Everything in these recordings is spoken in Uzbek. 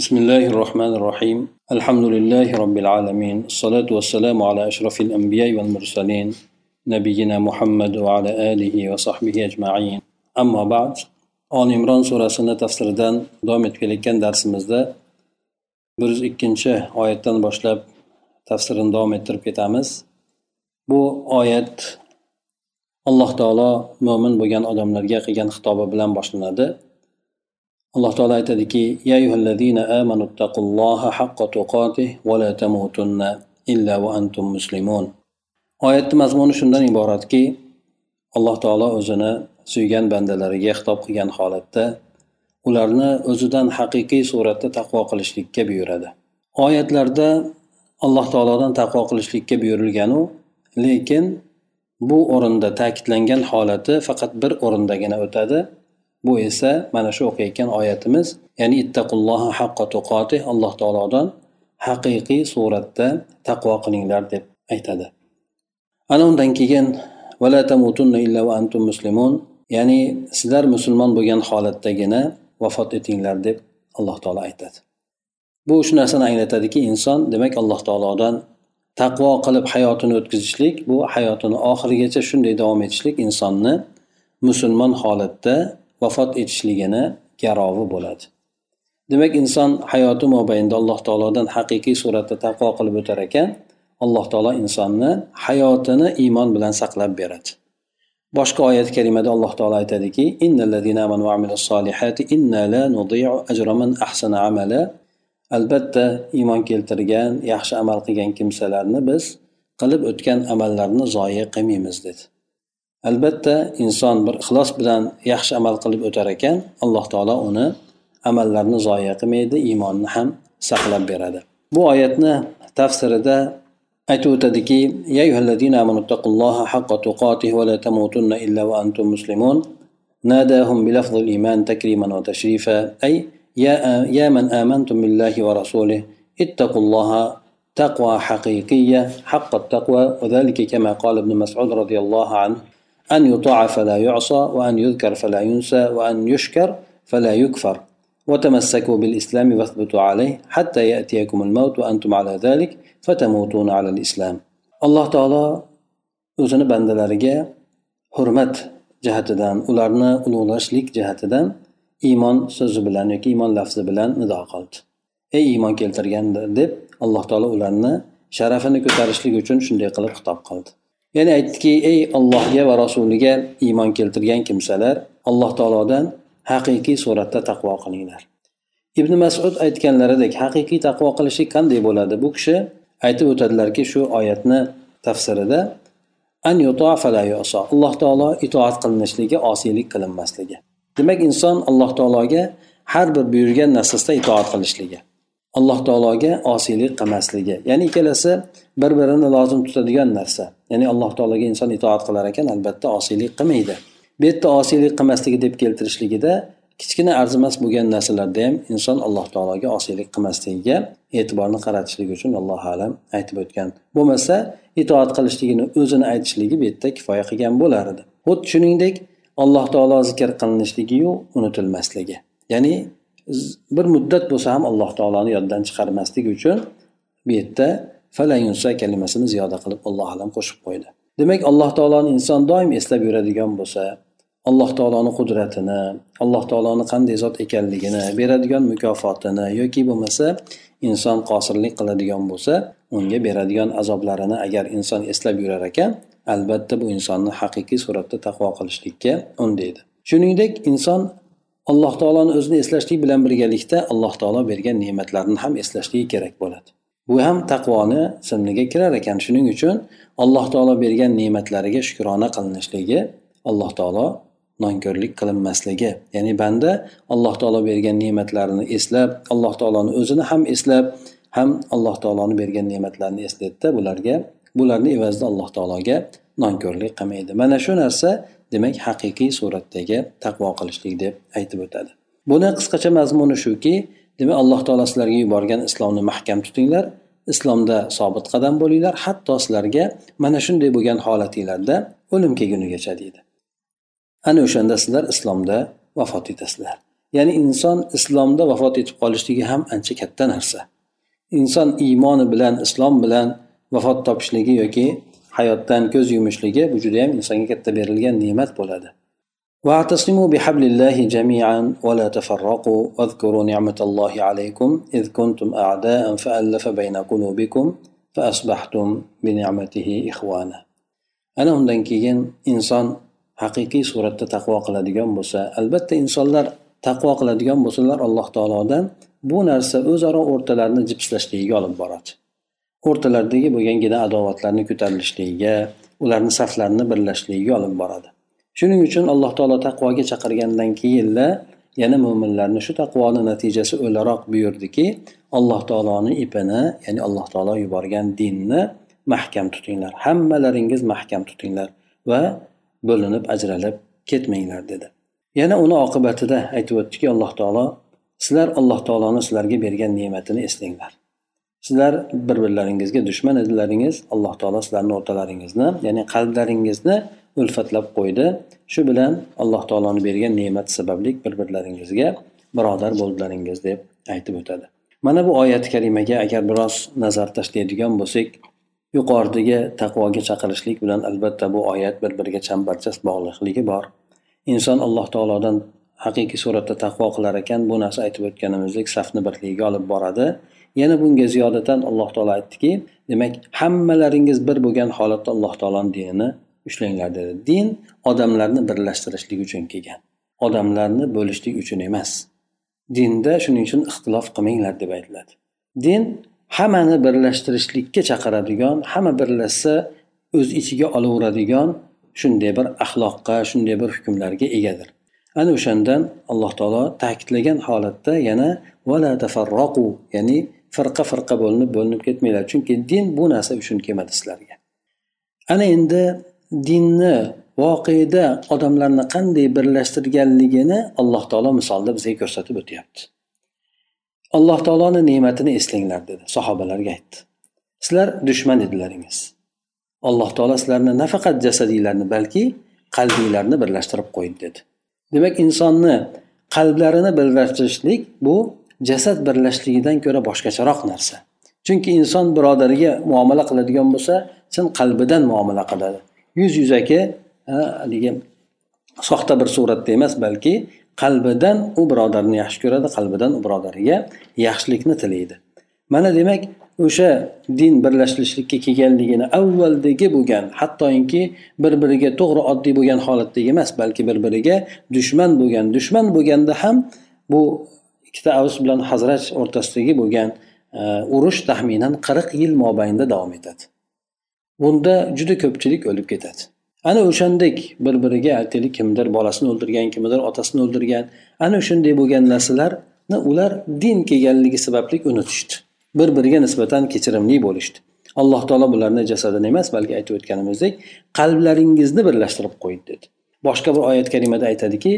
بسم الله الرحمن الرحيم الحمد لله رب العالمين الصلاة والسلام على أشرف الأنبياء والمرسلين نبينا محمد وعلى آله وصحبه أجمعين أما بعد آل عمران surasini tafsiridan davom etib kelayotgan darsimizda bir yuz ikkinchi oyatdan boshlab tafsirini davom ettirib ketamiz bu oyat alloh taolo mo'min bo'lgan odamlarga qilgan xitobi bilan boshlanadi alloh taolo aytadiki amanu taqulloha haqqa tuqatih va la tamutunna illa va antum muslimun. Oyatni mazmuni shundan iboratki alloh taolo o'zini suygan bandalariga xitob qilgan holatda ularni o'zidan haqiqiy suratda taqvo qilishlikka buyuradi. Oyatlarda alloh taolodan taqvo qilishlikka buyurilganu lekin bu o'rinda ta'kidlangan holati faqat bir o'rindagina o'tadi. Bu esa mana shu o'qiyotgan oyatimiz ya'ni ittaqulloha haqqa tuqotih alloh taolodan haqiqiy suratda taqvo qilinglar deb aytadi. Ana undan keyin vala tamutunna illa va antum muslimun ya'ni sizlar musulmon bo'lgan holatdagina vafot etinglar deb alloh taolo aytadi. Bu shu narsani anglatadiki inson demak alloh taolodan taqvo qilib hayotini o'tkazishlik bu hayotini oxirigacha shunday davom etishlik insonni musulmon holatda vafot etishligini garovi bo'ladi. Demak inson hayoti mobaynida alloh taolodan haqiqiy suratda taqvo qilib o'tar ekan alloh taolo insonni hayotini iymon bilan saqlab beradi. Boshqa oyat karimada alloh taolo aytadiki albatta iymon keltirgan yaxshi amal qilgan kimsalarni biz qilib o'tgan amallarni zoya qilmaymiz dedi. albatta inson bir ixlos bilan yaxshi amal qilib o'tar ekan alloh taolo uni amallarni zoya qilmaydi iymonni ham saqlab beradi bu oyatni tafsirida aytib o'tadiki ناداهم بلفظ الإيمان تكريما وتشريفا أي يا, يا من آمنتم بالله ورسوله اتقوا الله تقوى حقيقية حق التقوى وذلك كما قال ابن مسعود رضي الله عنه أن يطاع فلا يعصى وأن يذكر فلا ينسى وأن يشكر فلا يكفر وتمسكوا بالإسلام واثبتوا عليه حتى يأتيكم الموت وأنتم على ذلك فتموتون على الإسلام alloh taolo o'zini bandalariga hurmat jihatidan ularni ulug'lashlik jihatidan iymon so'zi bilan yoki iymon lafzi bilan nido qildi ey iymon keltirganlar deb alloh taolo ularni sharafini ko'tarishlik uchun shunday qilib xitob qildi Ya'ni aytdiki ey allohga va rasuliga iymon keltirgan kimsalar alloh taolodan haqiqiy suratda taqvo qilinglar. Ibn masud aytganlaridek haqiqiy taqvo qilishlik qanday bo'ladi? Bu kishi aytib o'tadilarki shu oyatni tafsirida an alloh taolo itoat qilinishligi osiylik qilinmasligi. Demak inson alloh taologa har bir buyurgan narsasida itoat qilishligi. Alloh taologa osiylik qilmasligi. Ya'ni ikkalasi bir birini lozim tutadigan narsa. Ya'ni alloh taologa inson itoat qilar ekan albatta osiylik qilmaydi. Bu yerda osiylik qilmasligi deb keltirishligida kichkina arzimas bo'lgan narsalarda ham inson alloh taologa osiylik qilmasligiga e'tiborni qaratishligi uchun allohu alam aytib o'tgan. Bo'lmasa itoat qilishligini o'zini aytishligi bu yerda kifoya qilgan bo'lar edi. Xuddi shuningdek alloh taolo zikr qilinishligiyu unutilmasligi. Ya'ni bir muddat bo'lsa ham alloh taoloni yoddan chiqarmaslik uchun bu yerda falayunsa kalimasini ziyoda qilib alloh alam qo'shib qo'ydi. Demak alloh taoloni inson doim eslab yuradigan bo'lsa alloh taoloni qudratini alloh taoloni qanday zot ekanligini beradigan mukofotini yoki bo'lmasa inson qosirlik qiladigan bo'lsa unga beradigan azoblarini agar inson eslab yurar ekan albatta bu insonni haqiqiy suratda taqvo qilishlikka undaydi. Shuningdek inson alloh taoloni o'zini eslashlik bilan birgalikda alloh taolo bergan ne'matlarni ham eslashligi kerak bo'ladi. Bu ham taqvoni simniga kirar ekan. Shuning uchun alloh taolo bergan ne'matlariga shukrona qilinishligi alloh taolo nonko'rlik qilinmasligi. Ya'ni banda alloh taolo bergan ne'matlarini eslab alloh taoloni o'zini ham eslab ham alloh taoloni bergan ne'matlarini eslaydida bularga bularni evazida alloh taologa nonko'rlik qilmaydi. Mana shu narsa demak haqiqiy suratdagi taqvo qilishlik deb aytib o'tadi. Buni qisqacha mazmuni shuki demak alloh taolo sizlarga yuborgan islomni mahkam tutinglar islomda sobit qadam bo'linglar hatto sizlarga mana shunday bo'lgan holatinglarda o'lim kelgunigacha deydi. Ana o'shanda sizlar islomda vafot etasizlar. Ya'ni inson islomda vafot etib qolishligi ham ancha katta narsa. Inson iymoni bilan islom bilan vafot topishligi yoki hayotdan ko'z yumishligi bu judayam insonga katta berilgan ne'mat bo'ladi واعتصموا بحبل الله جميعا ولا تفرقوا واذكروا نعمة الله عليكم إذ كنتم أعداء فألف بين قلوبكم فأصبحتم بنعمته إخوانا أنا undan keyin inson haqiqiy suratda taqvo qiladigan bo'lsa albatta insonlar taqvo qiladigan bo'lsalar alloh taolodan bu narsa o'zaro o'rtalarini jipslashligiga olib boradi O'rtalaridagi bo'lgangina adovatlarni ko'tarilishligiga ularni saflarini birlashligiga olib boradi. Shuning uchun alloh taolo taqvoga chaqirgandan keyinla yana mo'minlarni shu taqvoni natijasi o'laroq buyurdiki alloh taoloni ipini ya'ni alloh taolo yuborgan dinni mahkam tutinglar. Hammalaringiz mahkam tutinglar va bo'linib ajralib ketmanglar dedi. Yana uni oqibatida aytib o'tdiki alloh taolo sizlar alloh taoloni sizlarga bergan ne'matini eslanglar. Sizlar bir birlaringizga dushman edilaringiz alloh taolo sizlarni o'rtalaringizni ya'ni qalblaringizni ulfatlab qo'ydi. Shu bilan alloh taoloni bergan ne'mat sababli bir birlaringizga birodar bo'ldilaringiz deb aytib o'tadi. Mana bu oyati karimaga agar biroz nazar tashlaydigan bo'lsak yuqoridagi taqvoga chaqirishlik bilan albatta bu oyat bir biriga chambarchas bog'liqligi bor. Inson alloh taolodan haqiqiy suratda taqvo qilar ekan bu narsa aytib o'tganimizdek safni birligiga olib boradi. Yana bunga ziyodatan alloh taolo aytdiki demak hammalaringiz bir bo'lgan holatda alloh taoloni dinini ushlanglar dedi. Din odamlarni birlashtirishlik uchun kelgan. Odamlarni bo'lishlik uchun emas. Dinda shuning uchun ixtilof qilmanglar deb aytiladi. Din hammani birlashtirishlikka chaqiradigan hamma birlashsa o'z ichiga olaveradigan shunday bir axloqqa shunday bir hukmlarga egadir. Ana o'shandan alloh taolo ta'kidlagan holatda yana vala tafarroqu ya'ni firqa firqa bo'linib bo'linib ketmanglar. Chunki din bu narsa uchun kelmadi sizlarga. Ana endi dinni voqeda odamlarni qanday birlashtirganligini alloh taolo misolda bizga ko'rsatib o'tyapti. Alloh taoloni ne'matini eslanglar dedi sahobalarga aytdi. Sizlar dushman edilaringiz. Alloh taolo sizlarni nafaqat jasadinglarni balki qalbinglarni birlashtirib qo'ydi dedi. Demak insonni qalblarini birlashtirishlik bu jasad birlashligidan ko'ra boshqacharoq narsa. Chunki inson birodariga muomala qiladigan bo'lsa chin qalbidan muomala qiladi. Yuz yuzaki haligi soxta bir suratda emas balki qalbidan u birodarni yaxshi ko'radi qalbidan u birodariga yaxshilikni tilaydi. Mana demak o'sha din birlashtirishlikka kelganligini avvaldagi bo'lgan hattoki bir biriga to'g'ri oddiy bo'lgan holatdagi emas balki bir biriga dushman bo'lgan dushman bo'lganda ham bu ikkita avs bilan hazrat o'rtasidagi bo'lgan e, urush taxminan qirq yil mobaynida davom etadi. Bunda juda ko'pchilik o'lib ketadi. Ana o'shandek bir biriga aytaylik kimdir bolasini o'ldirgan kimdir otasini o'ldirgan. Ana shunday bo'lgan narsalarni ular din kelganligi sababli unutishdi. Bir biriga nisbatan kechirimli bo'lishdi. Alloh taolo bularni jasadini emas balki aytib o'tganimizdek qalblaringizni birlashtirib qo'ydi dedi. Boshqa bir oyat karimada aytadiki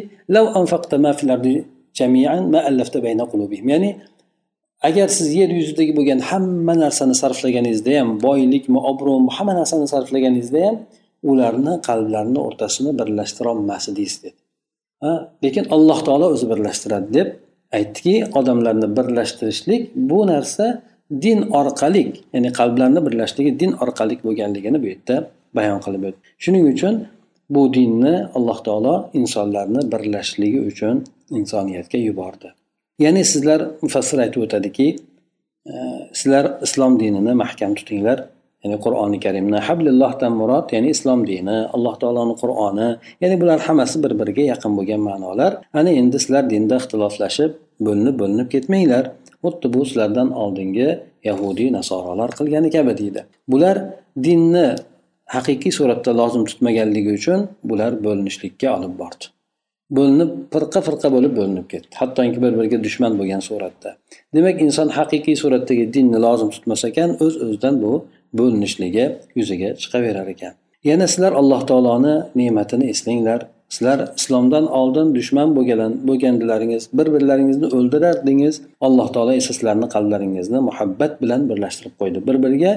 ya'ni agar siz yer yuzidagi bo'lgan hamma narsani sarflaganingizda ham boylikmi obro'mi hamma narsani sarflaganingizda ham ularni qalblarini o'rtasini birlashtirolmas edingiz dedi. Lekin alloh taolo o'zi birlashtiradi deb aytdiki odamlarni birlashtirishlik bu narsa din orqali ya'ni qalblarni birlashligi din orqali bo'lganligini bu yerda bayon qilib o'tdi. Shuning uchun bu dinni alloh taolo insonlarni birlashishligi uchun insoniyatga yubordi. Ya'ni sizlar mufassir aytib o'tadiki e, sizlar islom dinini mahkam tutinglar. Ya'ni qur'oni karimni hablillohdan murod ya'ni islom dini alloh taoloni qur'oni ya'ni bular hammasi bir biriga yaqin bo'lgan ma'nolar. Ana endi sizlar dinda ixtiloflashib bo'linib bo'linib ketmanglar. Xuddi bu sizlardan oldingi yahudiy nasorolar qilgani kabi deydi. Bular dinni haqiqiy suratda lozim tutmaganligi uchun bular bo'linishlikka olib bordi. Bo'linib firqa firqa bo'lib bo'linib ketdi. Hattoki bir biriga dushman bo'lgan suratda. Demak inson haqiqiy suratdagi dinni lozim tutmas ekan o'z öz o'zidan bu bo'linishligi yuzaga chiqaverar ekan. Yana sizlar alloh taoloni ne'matini eslanglar. Sizlar islomdan oldin dushman bo'lgan bo'lgandilaringiz bir birlaringizni o'ldirardingiz alloh taolo esa sizlarni qalblaringizni muhabbat bilan birlashtirib qo'ydi. Bir biriga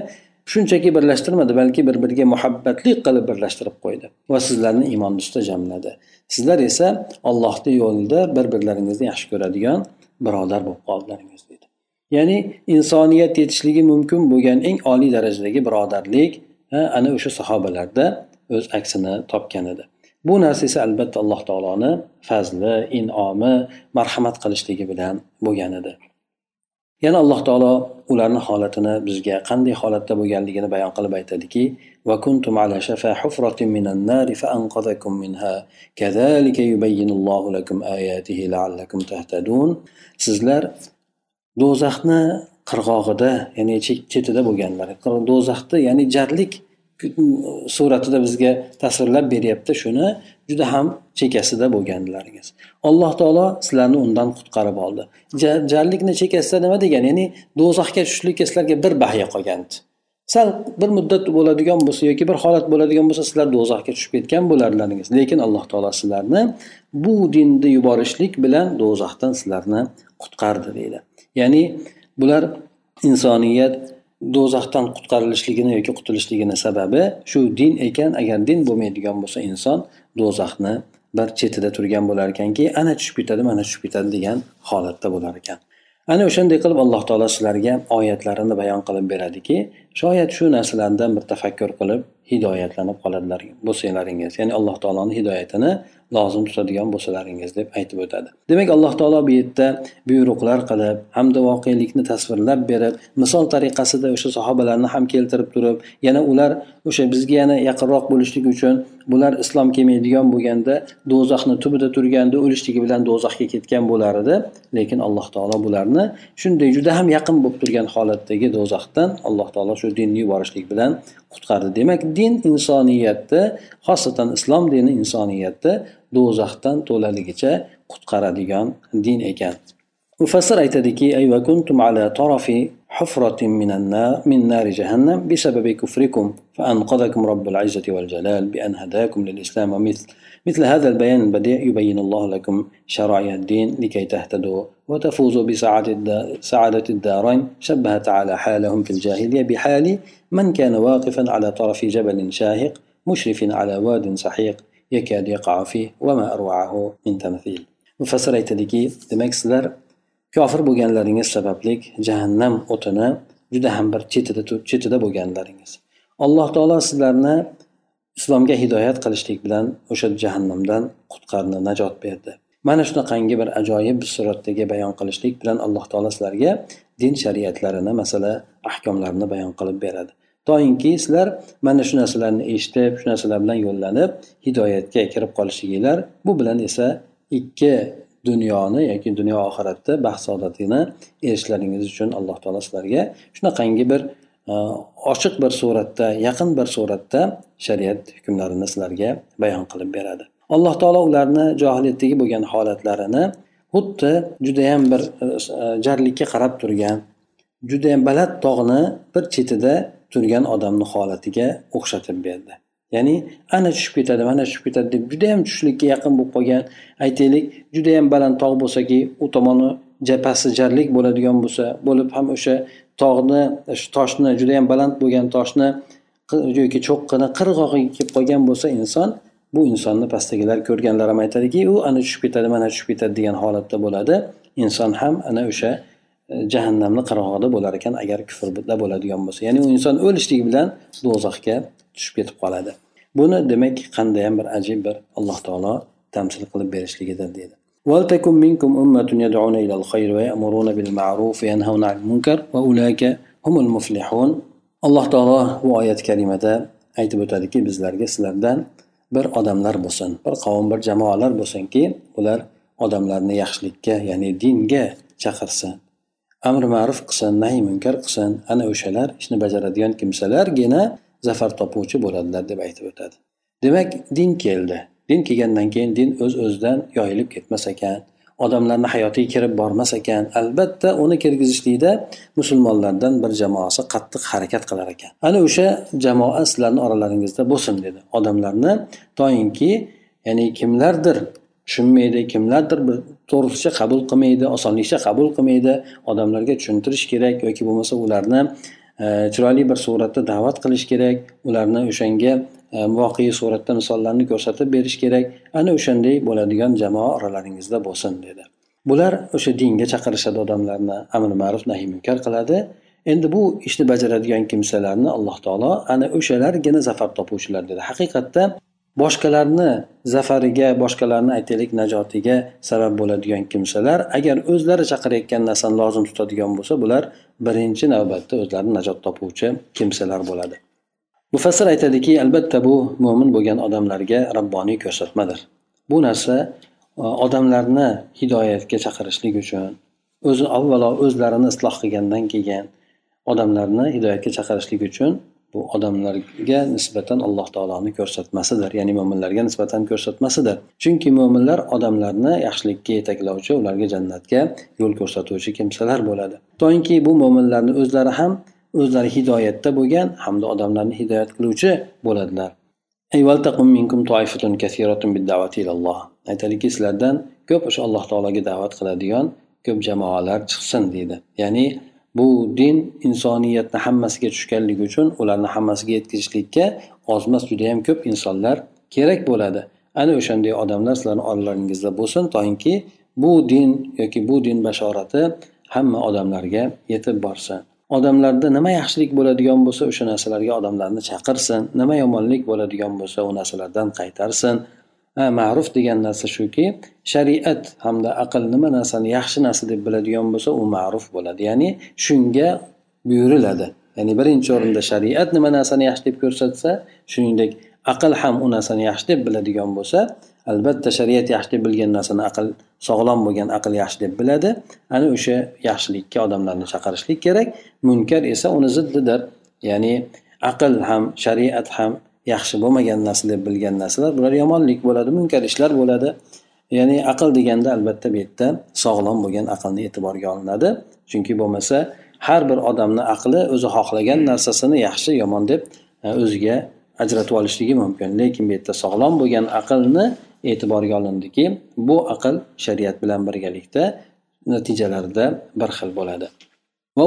shunchaki birlashtirmadi balki bir biriga muhabbatli qilib birlashtirib qo'ydi va sizlarni iymon ustida jamladi. Sizlar esa allohni yo'lida bir birlaringizni yaxshi ko'radigan birodar bo'lib qoldilaringiz deydi. Ya'ni insoniyat yetishligi mumkin bo'lgan eng oliy darajadagi birodarlik ana o'sha sahobalarda o'z aksini topgan edi. Bu narsa esa albatta alloh taoloni fazli in'omi marhamat qilishligi bilan bo'lgan edi. Yana alloh taolo ularni holatini bizga qanday holatda bo'lganligini bayon qilib aytadiki sizlar do'zaxni qirg'og'ida ya'ni chetida bo'lganlar do'zaxni ya'ni jarlik suratida bizga tasvirlab beryapti shuni. Juda ham chekkasida bo'lganlaringiz alloh taolo sizlarni undan qutqarib oldi. Jarlikni chekkasida nima degani? Ya'ni do'zaxga tushishlikka sizlarga bir bahya qolgandi. Sal bir muddat bo'ladigan bo'lsa yoki bir holat bo'ladigan bo'lsa sizlar do'zaxga tushib ketgan bo'larlaringiz. Lekin alloh taolo sizlarni bu dinni yuborishlik bilan do'zaxdan sizlarni qutqardi deydi. Ya'ni bular insoniyat do'zaxdan qutqarilishligini yoki qutulishligini sababi shu din ekan. Agar din bo'lmaydigan bo'lsa inson do'zaxni bir chetida turgan bo'lar ekanki ana tushib ketadi mana tushib ketadi degan holatda bo'lar ekan. Ana o'shanday qilib alloh taolo sizlarga oyatlarini bayon qilib beradiki shoyat shu narsalardan bir tafakkur qilib hidoyatlanib qoladilar bo'lsalaringiz ya'ni alloh taoloni hidoyatini lozim tutadigan bo'lsalaringiz deb aytib o'tadi. Demak alloh taolo bu yerda buyruqlar qilib hamda voqelikni tasvirlab berib misol tariqasida o'sha sahobalarni ham keltirib turib yana ular o'sha bizga yana yaqinroq bo'lishlik uchun bular islom kelmaydigan bo'lganda do'zaxni tubida turganda o'lishligi bilan do'zaxga ketgan bo'lar edi. Lekin alloh taolo bularni shunday juda ham yaqin bo'lib turgan holatdagi do'zaxdan alloh taolo shu dinni yuborishlik bilan qutqardi demak din insoniyatni xosatan islom dini insoniyatni do'zaxdan to'laligicha qutqaradigan din ekan mufassir aytadiki حفرة من النار من نار جهنم بسبب كفركم فأنقذكم رب العزة والجلال بأن هداكم للإسلام ومثل مثل هذا البيان البديع يبين الله لكم شرائع الدين لكي تهتدوا وتفوزوا بسعادة الدارين شبه تعالى حالهم في الجاهلية بحال من كان واقفا على طرف جبل شاهق مشرف على واد سحيق يكاد يقع فيه وما أروعه من تمثيل mufassir aytadiki demak sizlar kofir bo'lganlaringiz sababli jahannam o'tini juda ham bir chetida chetida bo'lganlaringiz alloh taolo sizlarni islomga hidoyat qilishlik bilan o'sha jahannamdan qutqardi najot berdi. Mana shunaqangi bir ajoyib suratdagi bayon qilishlik bilan alloh taolo sizlarga din shariatlarini masala ahkomlarini bayon qilib beradi. Toinki sizlar mana shu narsalarni eshitib shu narsalar bilan yo'llanib hidoyatga kirib qolishliginglar bu bilan esa ikki dunyoni yoki dunyo oxiratda baxt saodatini erishishlaringiz uchun alloh taolo sizlarga shunaqangi bir ochiq bir suratda yaqin bir suratda shariat hukmlarini sizlarga bayon qilib beradi. Alloh taolo ularni johiliyatdagi bo'lgan holatlarini xuddi judayam bir e, e, jarlikka qarab turgan judayam baland tog'ni bir chetida turgan odamni holatiga o'xshatib berdi. Ya'ni ana tushib ketadi mana tushib ketadi deb judayam tushishlikka yaqin bo'lib qolgan aytaylik judayam baland tog' bo'lsaki u tomoni japhasi jarlik bo'ladigan bo'lsa bo'lib ham o'sha tog'ni shu toshni judayam baland bo'lgan toshni yoki cho'qqini qirg'og'iga kelib qolgan bo'lsa inson bu insonni pastdagilar ko'rganlar ham aytadiki u ana tushib ketadi mana tushib ketadi degan holatda bo'ladi. Inson ham ana o'sha e, jahannamni qirg'og'ida bo'lar ekan agar kufrda bo'ladigan bo'lsa. Ya'ni u inson o'lishligi bilan do'zaxga tushib ketib qoladi. Buni demak qandayyam bir ajib bir alloh taolo tamsil qilib berishligidir deydi. ولتكن منكم أمة يدعون إلى الخير ويأمرون بالمعروف وينهون عن المنكر وأولئك هم المفلحون alloh taolo bu oyat karimada aytib o'tadiki bizlarga sizlardan bir odamlar bo'lsin bir qavm bir jamoalar bo'lsinki ular odamlarni yaxshilikka ya'ni dinga chaqirsin amri ma'ruf qilsin nahiy munkar qilsin ana o'shalar ishni bajaradigan kimsalargina zafar topuvchi bo'ladilar deb aytib o'tadi demak din keldi Din kelgandan keyin din o'z öz o'zidan yoyilib ketmas ekan. Odamlarni hayotiga kirib bormas ekan. Albatta uni kirgizishlikda musulmonlardan bir jamoasi qattiq harakat qilar ekan. Ana o'sha jamoa sizlarni oralaringizda bo'lsin dedi. Odamlarni toinki ya'ni kimlardir tushunmaydi kimlardir bir to'g'risicha qabul qilmaydi osonlikcha qabul qilmaydi odamlarga tushuntirish kerak yoki bo'lmasa ularni e, chiroyli bir suratda da'vat qilish kerak ularni o'shanga E, voqea suratda misollarni ko'rsatib berish kerak. Ana o'shanday bo'ladigan jamoa oralaringizda bo'lsin dedi. Bular o'sha dinga chaqirishadi odamlarni amr ma'ruf nahiy munkar qiladi. Endi bu ishni bajaradigan kimsalarni alloh taolo ana o'shalargina zafar topuvchilar dedi. Haqiqatda boshqalarni zafariga boshqalarni aytaylik najotiga sabab bo'ladigan kimsalar agar o'zlari chaqirayotgan narsani lozim tutadigan bo'lsa bular birinchi navbatda o'zlarini najot topuvchi kimsalar bo'ladi. Mufassir aytadiki albatta bu mo'min bo'lgan odamlarga rabboniy ko'rsatmadir. Bu narsa e, odamlarni hidoyatga chaqirishlik uchun o'zi avvalo o'zlarini isloh qilgandan keyin odamlarni hidoyatga chaqirishlik uchun bu odamlarga nisbatan alloh taoloni ko'rsatmasidir. Ya'ni mo'minlarga nisbatan ko'rsatmasidir. Chunki mo'minlar odamlarni yaxshilikka yetaklovchi ularga jannatga yo'l ko'rsatuvchi kimsalar bo'ladi. Toinki bu mo'minlarni o'zlari ham o'zlari hidoyatda bo'lgan hamda odamlarni hidoyat qiluvchi bo'ladilar. Aytadiki sizlardan ko'p o'sha alloh taologa da'vat qiladigan ko'p jamoalar chiqsin deydi. Ya'ni bu din insoniyatni hammasiga tushganligi uchun ularni hammasiga yetkazishlikka ozmas judayam ko'p insonlar kerak bo'ladi. Ana o'shanday odamlar sizlarni oralaringizda bo'lsin toinki bu din yoki bu din bashorati hamma odamlarga yetib borsin. Odamlarda nima yaxshilik bo'ladigan bo'lsa o'sha narsalarga odamlarni chaqirsin. Nima yomonlik bo'ladigan bo'lsa u narsalardan qaytarsin. Ma'ruf degan narsa shuki shariat hamda aql nima narsani yaxshi narsa deb biladigan bo'lsa u ma'ruf bo'ladi. Ya'ni shunga buyuriladi. Ya'ni birinchi o'rinda shariat nima narsani yaxshi deb ko'rsatsa shuningdek aql ham u narsani yaxshi deb biladigan bo'lsa albatta shariat yaxshi deb bilgan narsani aql sog'lom bo'lgan aql yaxshi deb biladi. Ana o'sha yaxshilikka odamlarni chaqirishlik kerak. Munkar esa uni ziddidir. Ya'ni aql ham shariat ham yaxshi bo'lmagan narsa deb bilgan narsalar bular yomonlik bo'ladi munkar ishlar bo'ladi. Ya'ni aql deganda albatta bu yerda sog'lom bo'lgan aqlni e'tiborga olinadi. Chunki bo'lmasa har bir odamni aqli o'zi xohlagan narsasini yaxshi yomon deb e, o'ziga ajratib olishligi mumkin. Lekin bu yerda sog'lom bo'lgan aqlni e'tiborga olindiki bu aql shariat bilan birgalikda natijalarida bir xil bo'ladi. Va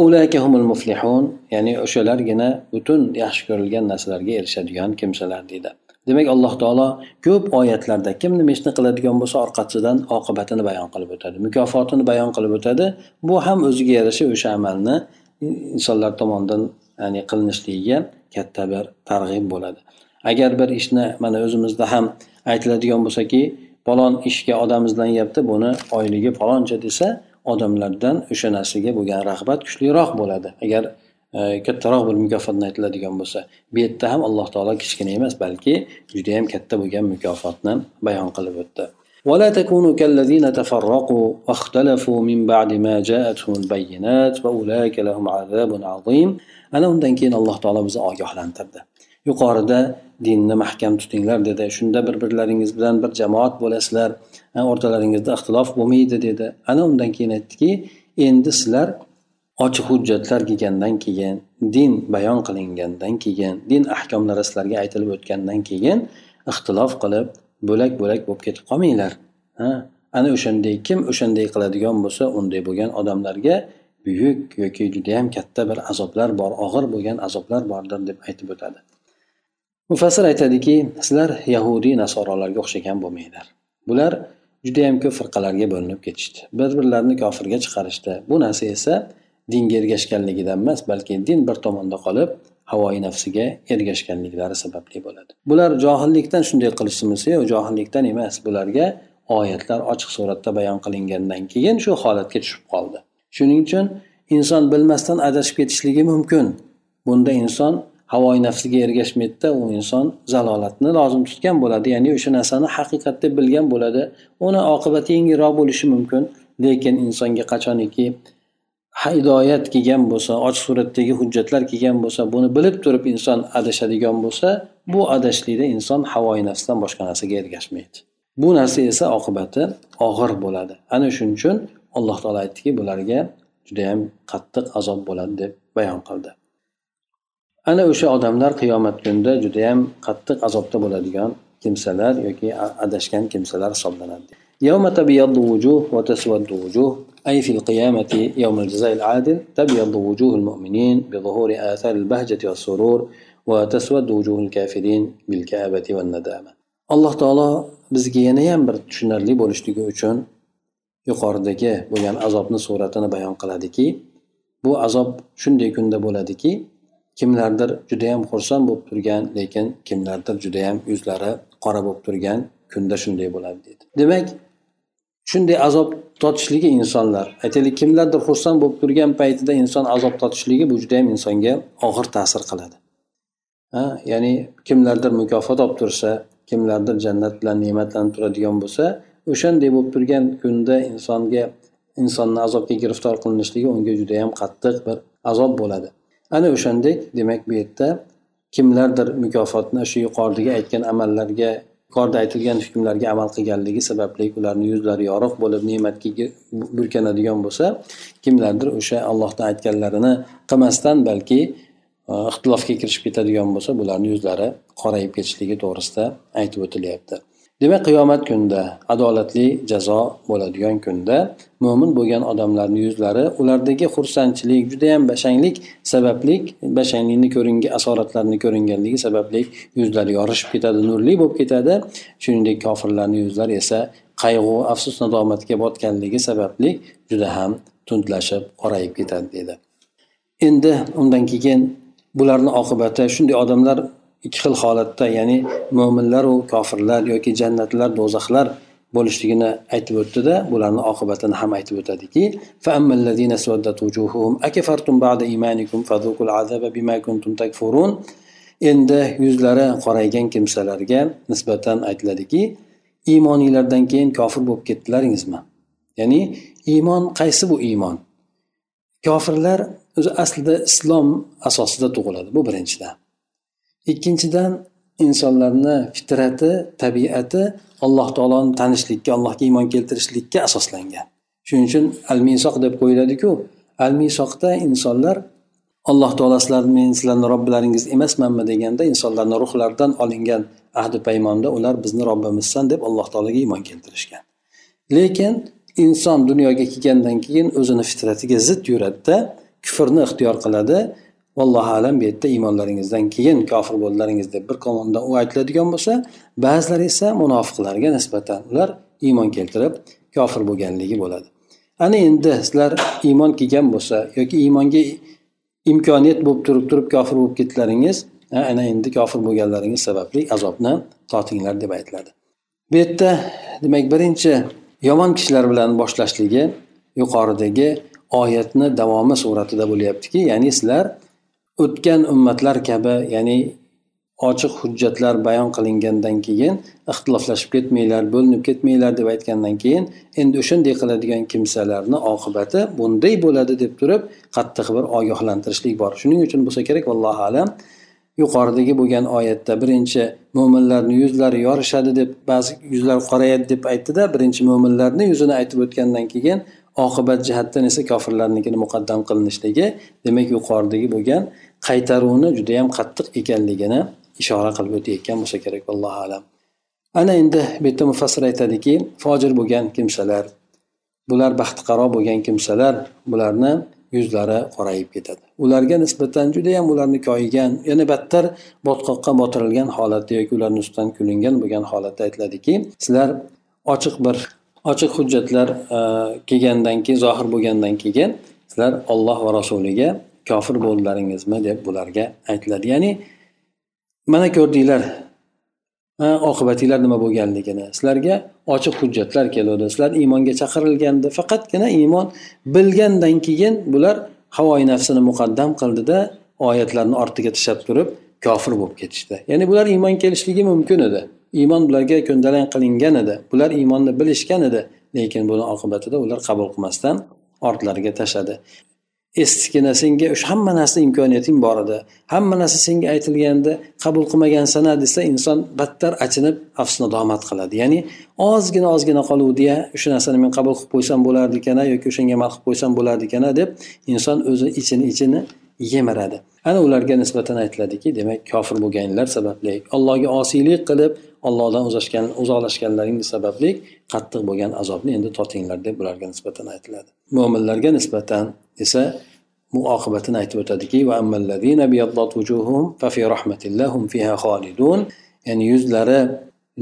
muflihun ya'ni o'shalargina butun yaxshi ko'rilgan narsalarga erishadigan kimsalar deydi. Demak alloh taolo ko'p oyatlarda kim nima ishni qiladigan bo'lsa orqasidan oqibatini bayon qilib o'tadi mukofotini bayon qilib o'tadi. Bu ham o'ziga yarasha o'sha amalni insonlar tomonidan ya'ni qilinishligiga katta bir targ'ib bo'ladi. Agar bir ishni mana o'zimizda ham aytiladigan bo'lsaki falon ishga odam izlanyapti buni oyligi faloncha desa odamlardan o'sha narsaga bo'lgan rag'bat kuchliroq bo'ladi agar e, kattaroq bir mukofotni aytiladigan bo'lsa bu yerda ham alloh taolo kichkina emas balki judayam katta bo'lgan mukofotni bayon qilib o'tdi ولا تكونوا كالذين تفرقوا واختلفوا من بعد ما جاءتهم البينات وأولئك لهم عذاب عظيم ana undan keyin alloh taolo bizni ogohlantirdi Yuqorida dinni mahkam tutinglar dedi. Shunda bir birlaringiz bilan bir jamoat bo'lasizlar. O'rtalaringizda ixtilof bo'lmaydi dedi. Ana undan keyin aytdiki endi sizlar ochiq hujjatlar kelgandan keyin din bayon qilingandan keyin din ahkomlari sizlarga aytilib o'tgandan keyin ixtilof qilib bo'lak bo'lak bo'lib ketib qolmanglar. Ana o'shanday kim o'shanday qiladigan bo'lsa unday bo'lgan odamlarga buyuk yoki judayam katta bir azoblar bor og'ir bo'lgan azoblar bordir deb aytib o'tadi. Mufassir aytadiki sizlar yahudiy nasorolarga o'xshagan bo'lmanglar. Bular judayam ko'p firqalarga bo'linib ketishdi. Bir birlarini kofirga chiqarishdi. Bu narsa esa dinga ergashganligidan emas balki din bir tomonda qolib havoyi nafsiga ergashganliklari sababli bo'ladi. Bular johillikdan shunday qilishimiz yo'q johillikdan emas bularga oyatlar ochiq suratda bayon qilingandan keyin shu holatga tushib qoldi. Shuning uchun inson bilmasdan adashib ketishligi mumkin. Bunda inson havoyi nafsiga ergashmaydida u inson zalolatni lozim tutgan bo'ladi. Ya'ni o'sha narsani haqiqat deb bilgan bo'ladi. Uni oqibati yengilroq bo'lishi mumkin. Lekin insonga qachoniki hidoyat kelgan bo'lsa ochiq suratdagi hujjatlar kelgan bo'lsa buni bilib turib inson adashadigan bo'lsa bu adashlikda inson havoyi nafsdan boshqa narsaga ergashmaydi. Bu narsa esa oqibati og'ir bo'ladi. Ana shuning uchun alloh taolo aytdiki bularga judayam qattiq azob bo'ladi deb bayon qildi. ana o'sha odamlar qiyomat kunida judayam qattiq azobda bo'ladigan kimsalar yoki adashgan kimsalar hisoblanadi أي في القيامة يوم الجزاء العادل تبيض وجوه المؤمنين بظهور آثار البهجة والسرور وتسود وجوه الكافرين بالكآبة والندامة alloh taolo bizga yana ham bir tushunarli bo'lishligi uchun yuqoridagi bo'lgan azobni suratini bayon qiladiki bu azob shunday kunda bo'ladiki kimlardir judayam xursand bo'lib turgan lekin kimlardir judayam yuzlari qora bo'lib turgan kunda shunday bo'ladi deydi demak shunday azob totishligi insonlar aytaylik kimlardir xursand bo'lib turgan paytida inson azob totishligi bu judayam insonga og'ir ta'sir qiladi. Ha ya'ni kimlardir mukofot olib tursa kimlardir jannat bilan ne'matlanib turadigan bo'lsa o'shanday bo'lib turgan kunda insonga insonni azobga giriftor qilinishligi unga judayam qattiq bir azob bo'ladi. Ana o'shandek demak bu yerda kimlardir mukofotni shu yuqoridagi aytgan amallarga yuqorida aytilgan hukmlarga amal qilganligi sababli ularni yuzlari yorug' bo'lib ne'matga burkanadigan bo'lsa kimlardir o'sha allohni aytganlarini qilmasdan balki e, ixtilofga kirishib ketadigan bo'lsa bularni yuzlari qorayib ketishligi to'g'risida aytib o'tilyapti. Demak qiyomat kunida adolatli jazo bo'ladigan kunda mo'min bo'lgan odamlarni yuzlari ulardagi xursandchilik judayam bashanglik sababli bashanglikni ko'ringan asoratlarni ko'ringanligi sababli yuzlari yorishib ketadi nurli bo'lib ketadi. Shuningdek kofirlarni yuzlari esa qayg'u afsus nadomatga botganligi sababli juda ham tundlashib qorayib ketadi dedi endi undan keyin bularni oqibati shunday odamlar ikki xil holatda ya'ni mo'minlaru kofirlar yoki jannatlar do'zaxlar bo'lishligini aytib o'tdida bularni oqibatini ham aytib o'tadiki endi yuzlari qoraygan kimsalarga nisbatan aytiladiki iymoninglardan keyin kofir bo'lib ketdilaringizmi? Ya'ni iymon qaysi bu iymon? Kofirlar o'zi aslida islom asosida tug'iladi bu birinchidan. Ikkinchidan insonlarni fitrati tabiati alloh taoloni tanishlikka allohga iymon keltirishlikka asoslangan. Shuning uchun al misoq deb qo'yiladiku. Al misoqda insonlar alloh taolo sizlar men sizlarni robbilaringiz emasmanmi deganda insonlarni ruhlaridan olingan ahdi paymonda ular bizni robbimizsan deb alloh taologa iymon keltirishgan. Lekin inson dunyoga kelgandan keyin o'zini fitratiga zid yuradida kufrni ixtiyor qiladi vallohu alam bu yerda iymonlaringizdan keyin kofir bo'ldilaringiz deb bir tomondan u aytiladigan bo'lsa ba'zilar esa munofiqlarga nisbatan ular iymon keltirib kofir bo'lganligi bo'ladi. Ana endi sizlar iymon kelgan bo'lsa yoki iymonga imkoniyat bo'lib turib turib kofir bo'lib ketdilaringiz ana endi kofir bo'lganlaringiz sababli azobni totinglar deb aytiladi. Bu yerda demak birinchi yomon kishilar bilan boshlashligi yuqoridagi oyatni davomi suratida bo'lyaptiki ya'ni sizlar o'tgan ummatlar kabi ya'ni ochiq hujjatlar bayon qilingandan keyin ixtiloflashib ketmanglar bo'linib ketmanglar deb aytgandan keyin endi o'shanday qiladigan kimsalarni oqibati bunday bo'ladi deb turib qattiq bir ogohlantirishlik bor. Shuning uchun bo'lsa kerak allohu alam yuqoridagi bo'lgan oyatda birinchi mo'minlarni yuzlari yorishadi deb ba'zi yuzlar qorayadi deb aytdida birinchi mo'minlarni yuzini aytib o'tgandan keyin oqibat jihatdan esa kofirlarnikini muqaddam qilinishligi demak yuqoridagi bo'lgan qaytaruvni judayam qattiq ekanligini ishora qilib o'tayotgan bo'lsa kerak allohu alam. Ana endi bu yerda mufassir aytadiki fojir bo'lgan kimsalar bular baxtiqaro bo'lgan kimsalar bularni yuzlari qorayib ketadi. Ularga nisbatan judayam ularni koyigan yana battar botqoqqa botirilgan holatda yoki ularni ustidan kulingan bo'lgan holatda aytiladiki sizlar ochiq bir ochiq hujjatlar e, kelgandan keyin zohir bo'lgandan keyin sizlar olloh va rasuliga kofir bo'ldilaringizmi deb bularga aytiladi. Ya'ni mana ko'rdinglar oqibatinglar nima bo'lganligini. Sizlarga ochiq hujjatlar keluvdi sizlar iymonga chaqirilgandi faqatgina iymon bilgandan keyin bular havoyi nafsini muqaddam qildida oyatlarni ortiga tashlab turib kofir bo'lib ketishdi. Ya'ni bular iymon kelishligi mumkin edi. Iymon bularga ko'ndalang qilingan edi. Bular iymonni bilishgan edi lekin buni oqibatida ular qabul qilmasdan ortlariga tashladi. Eskigina senga o'sha hamma narsa imkoniyating bor edi. Hamma narsa senga aytilganda qabul qilmagansana desa inson battar achinib afsunadomat qiladi. Ya'ni ozgina ozgina qoluvdiya o'sha narsani men qabul qilib qo'ysam bo'lardi ekana yoki o'shanga amal qilib qo'ysam bo'lardi ekana deb inson o'zi ichini ichini yemiradi. Ana ularga nisbatan aytiladiki demak kofir bo'lganinglar sababli allohga osiylik qilib allohdan uzoqlashganlaring sababli qattiq bo'lgan azobni endi totinglar deb ularga nisbatan aytiladi. Mo'minlarga nisbatan esa bu oqibatini aytib o'tadiki ya'ni yuzlari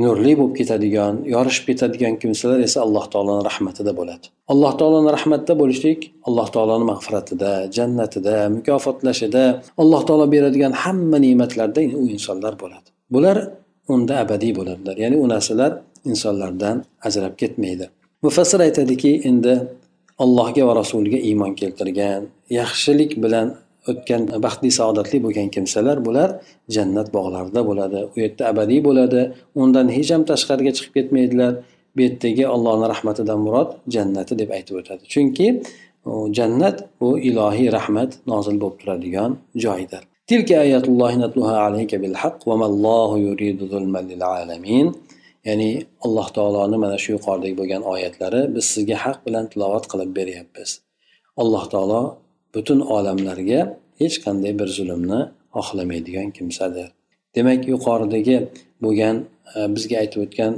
nurli bo'lib ketadigan yorishib ketadigan kimsalar esa alloh taoloni rahmatida bo'ladi. Alloh taoloni rahmatida bo'lishlik alloh taoloni mag'firatida jannatida mukofotlashida alloh taolo beradigan hamma ne'matlarda u insonlar bo'ladi. Bular unda abadiy bo'ladilar ya'ni u narsalar insonlardan ajrab ketmaydi. Mufassir aytadiki endi allohga va rasuliga iymon keltirgan yaxshilik bilan o'tgan baxtli saodatli bo'lgan kimsalar bular jannat bog'larida bo'ladi. U yerda abadiy bo'ladi. Undan hech ham tashqariga chiqib ketmaydilar. Bu yerdagi allohni rahmatidan murod jannati deb aytib o'tadi. Chunki jannat bu ilohiy rahmat nozil bo'lib turadigan joydir. Tilka ayatullohi natluha alayka bil va mallohu yuridu zulman lil alamin. Ya'ni alloh taoloni mana shu yuqoridagi bo'lgan oyatlari biz sizga haq bilan tilovat qilib beryapmiz. Alloh taolo butun olamlarga hech qanday bir zulmni xohlamaydigan kimsadir. Demak yuqoridagi bo'lgan e, bizga aytib o'tgan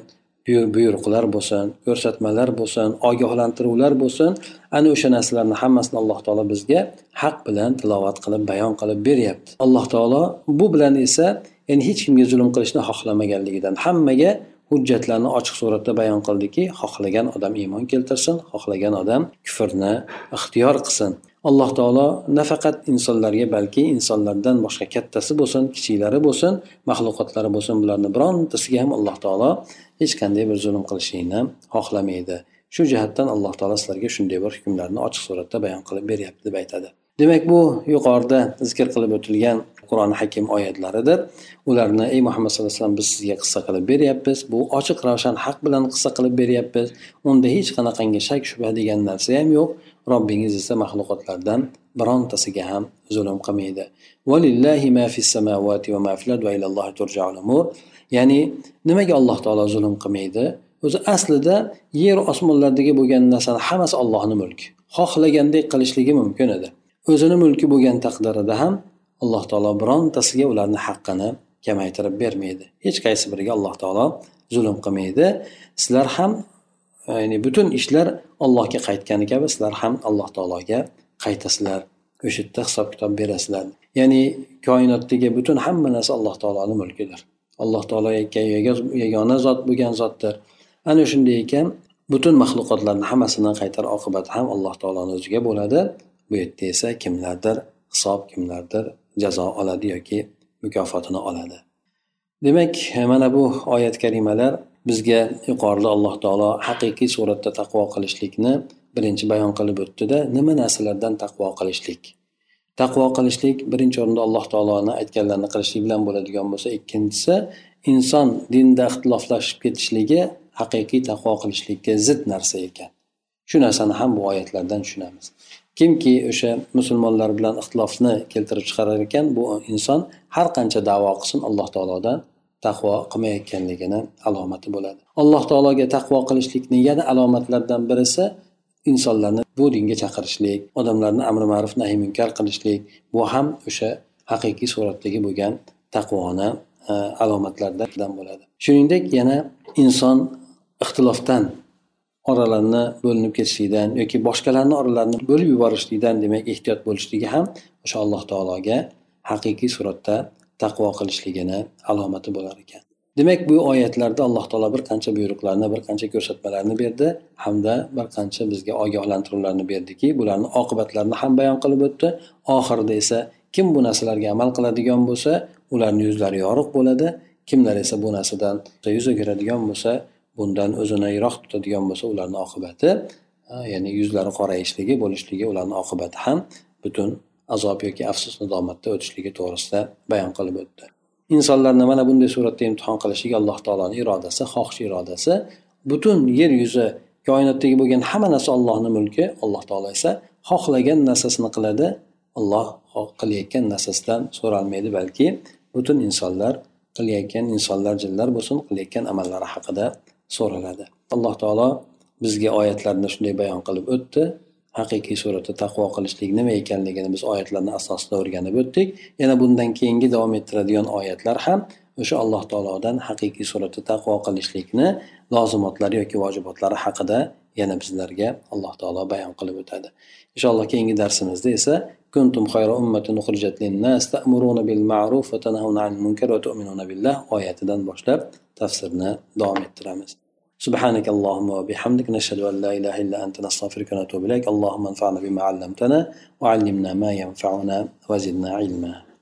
buyruqlar bo'lsin ko'rsatmalar bo'lsin ogohlantiruvlar bo'lsin ana o'sha narsalarni hammasini alloh taolo bizga haq bilan tilovat qilib bayon qilib beryapti. Alloh taolo bu bilan esa ya'ni hech kimga zulm qilishni xohlamaganligidan hammaga hujjatlarni ochiq suratda bayon qildiki xohlagan odam iymon keltirsin xohlagan odam kufrni ixtiyor qilsin. Alloh taolo nafaqat insonlarga balki insonlardan boshqa kattasi bo'lsin kichiklari bo'lsin maxluqotlari bo'lsin bularni birontasiga ham alloh taolo hech qanday bir zulm qilishlikni xohlamaydi. Shu jihatdan alloh taolo sizlarga shunday bir hukmlarni ochiq suratda bayon qilib beryapti deb aytadi. Demak bu yuqorida zikr qilib o'tilgan qur'oni hakim oyatlaridir. Ularni ey muhammad sallallohu alayhi vasallam biz sizga qissa qilib beryapmiz. Bu ochiq ravshan haq bilan qissa qilib beryapmiz. Unda hech qanaqangi shak shubha degan narsa ham yo'q. Robbingiz esa maxluqotlardan birontasiga ham zulm qilmaydi. Ya'ni nimaga alloh taolo zulm qilmaydi? O'zi aslida yer osmonlardagi bo'lgan narsani hammasi ollohni mulki. Xohlagandek qilishligi mumkin edi. O'zini mulki bo'lgan taqdirida ham alloh taolo birontasiga ularni haqqini kamaytirib bermaydi. Hech qaysi biriga alloh taolo zulm qilmaydi. Sizlar ham ya'ni butun ishlar allohga qaytgani kabi sizlar ham alloh taologa qaytasizlar. O'sha yerda hisob kitob berasizlar. Ya'ni koinotdagi butun hamma narsa alloh taoloni mulkidir. Alloh taolo yagona zot bo'lgan zotdir. Ana shunday ekan butun maxluqotlarni hammasini qaytar oqibati ham alloh taoloni o'ziga bo'ladi. Bu yerda esa kimlardir hisob kimlardir jazo oladi yoki mukofotini oladi. Demak mana bu oyat karimalar bizga yuqorida alloh taolo haqiqiy suratda taqvo qilishlikni birinchi bayon qilib o'tdida nima narsalardan taqvo qilishlik? Taqvo qilishlik birinchi o'rinda alloh taoloni aytganlarini qilishlik bilan bo'ladigan bo'lsa ikkinchisi inson dinda ixtiloflashib ketishligi haqiqiy taqvo qilishlikka zid narsa ekan. Shu narsani ham bu oyatlardan tushunamiz. Kimki o'sha musulmonlar bilan ixtilofni keltirib chiqarar ekan bu inson har qancha davo qilsin alloh taolodan taqvo qilmayotganligini alomati bo'ladi. Alloh taologa taqvo qilishlikni yana alomatlaridan birisi insonlarni bu dinga chaqirishlik odamlarni amri ma'ruf nahiy munkar qilishlik bu ham o'sha haqiqiy suratdagi bo'lgan taqvoni e, alomatlaridan bo'ladi. Shuningdek yana inson ixtilofdan oralarni bo'linib ketishlikdan yoki boshqalarni oralarini bo'lib yuborishlikdan demak ehtiyot bo'lishligi ham o'sha alloh taologa haqiqiy suratda taqvo qilishligini alomati bo'lar ekan. Demak bu oyatlarda alloh taolo bir qancha buyruqlarni bir qancha ko'rsatmalarni berdi hamda bir qancha bizga ogohlantiruvlarni berdiki bularni oqibatlarini ham bayon qilib o'tdi. Oxirida esa kim bu narsalarga amal qiladigan bo'lsa ularni yuzlari yorug' bo'ladi. Kimlar esa bu narsadan yuz o'giradigan bo'lsa bundan o'zini yiroq tutadigan bo'lsa ularni oqibati ya'ni yuzlari qorayishligi bo'lishligi ularni oqibati ham butun azob yoki afsus nadomatda o'tishligi to'g'risida bayon qilib o'tdi. Insonlarni mana bunday suratda imtihon qilishligi alloh taoloni irodasi xohish irodasi. Butun yer yuzi koinotdagi bo'lgan hamma narsa ollohni mulki. Alloh taolo esa xohlagan narsasini qiladi. Olloh qilayotgan narsasidan so'ralmaydi balki butun insonlar qilayotgan insonlar jinlar bo'lsin qilayotgan amallari haqida so'raladi. Alloh taolo bizga oyatlarni shunday bayon qilib o'tdi. Haqiqiy suratda taqvo qilishlik nima ekanligini biz oyatlarni asosida o'rganib o'tdik. Yana bundan keyingi davom ettiradigan oyatlar ham o'sha alloh taolodan haqiqiy suratda taqvo qilishlikni lozimotlari yoki vojibotlari haqida yana bizlarga alloh taolo bayon qilib o'tadi. Inshaalloh keyingi darsimizda esa كنتم خير أمة أخرجت للناس تأمرون بالمعروف وتنهون عن المنكر وتؤمنون بالله oyatidan boshlab tafsirni davom ettiramiz سبحانك اللهم وبحمدك نشهد أن لا إله إلا أنت نستغفرك ونتوب إليك. اللهم انفعنا بما علمتنا وعلمنا ما ينفعنا وزدنا علما.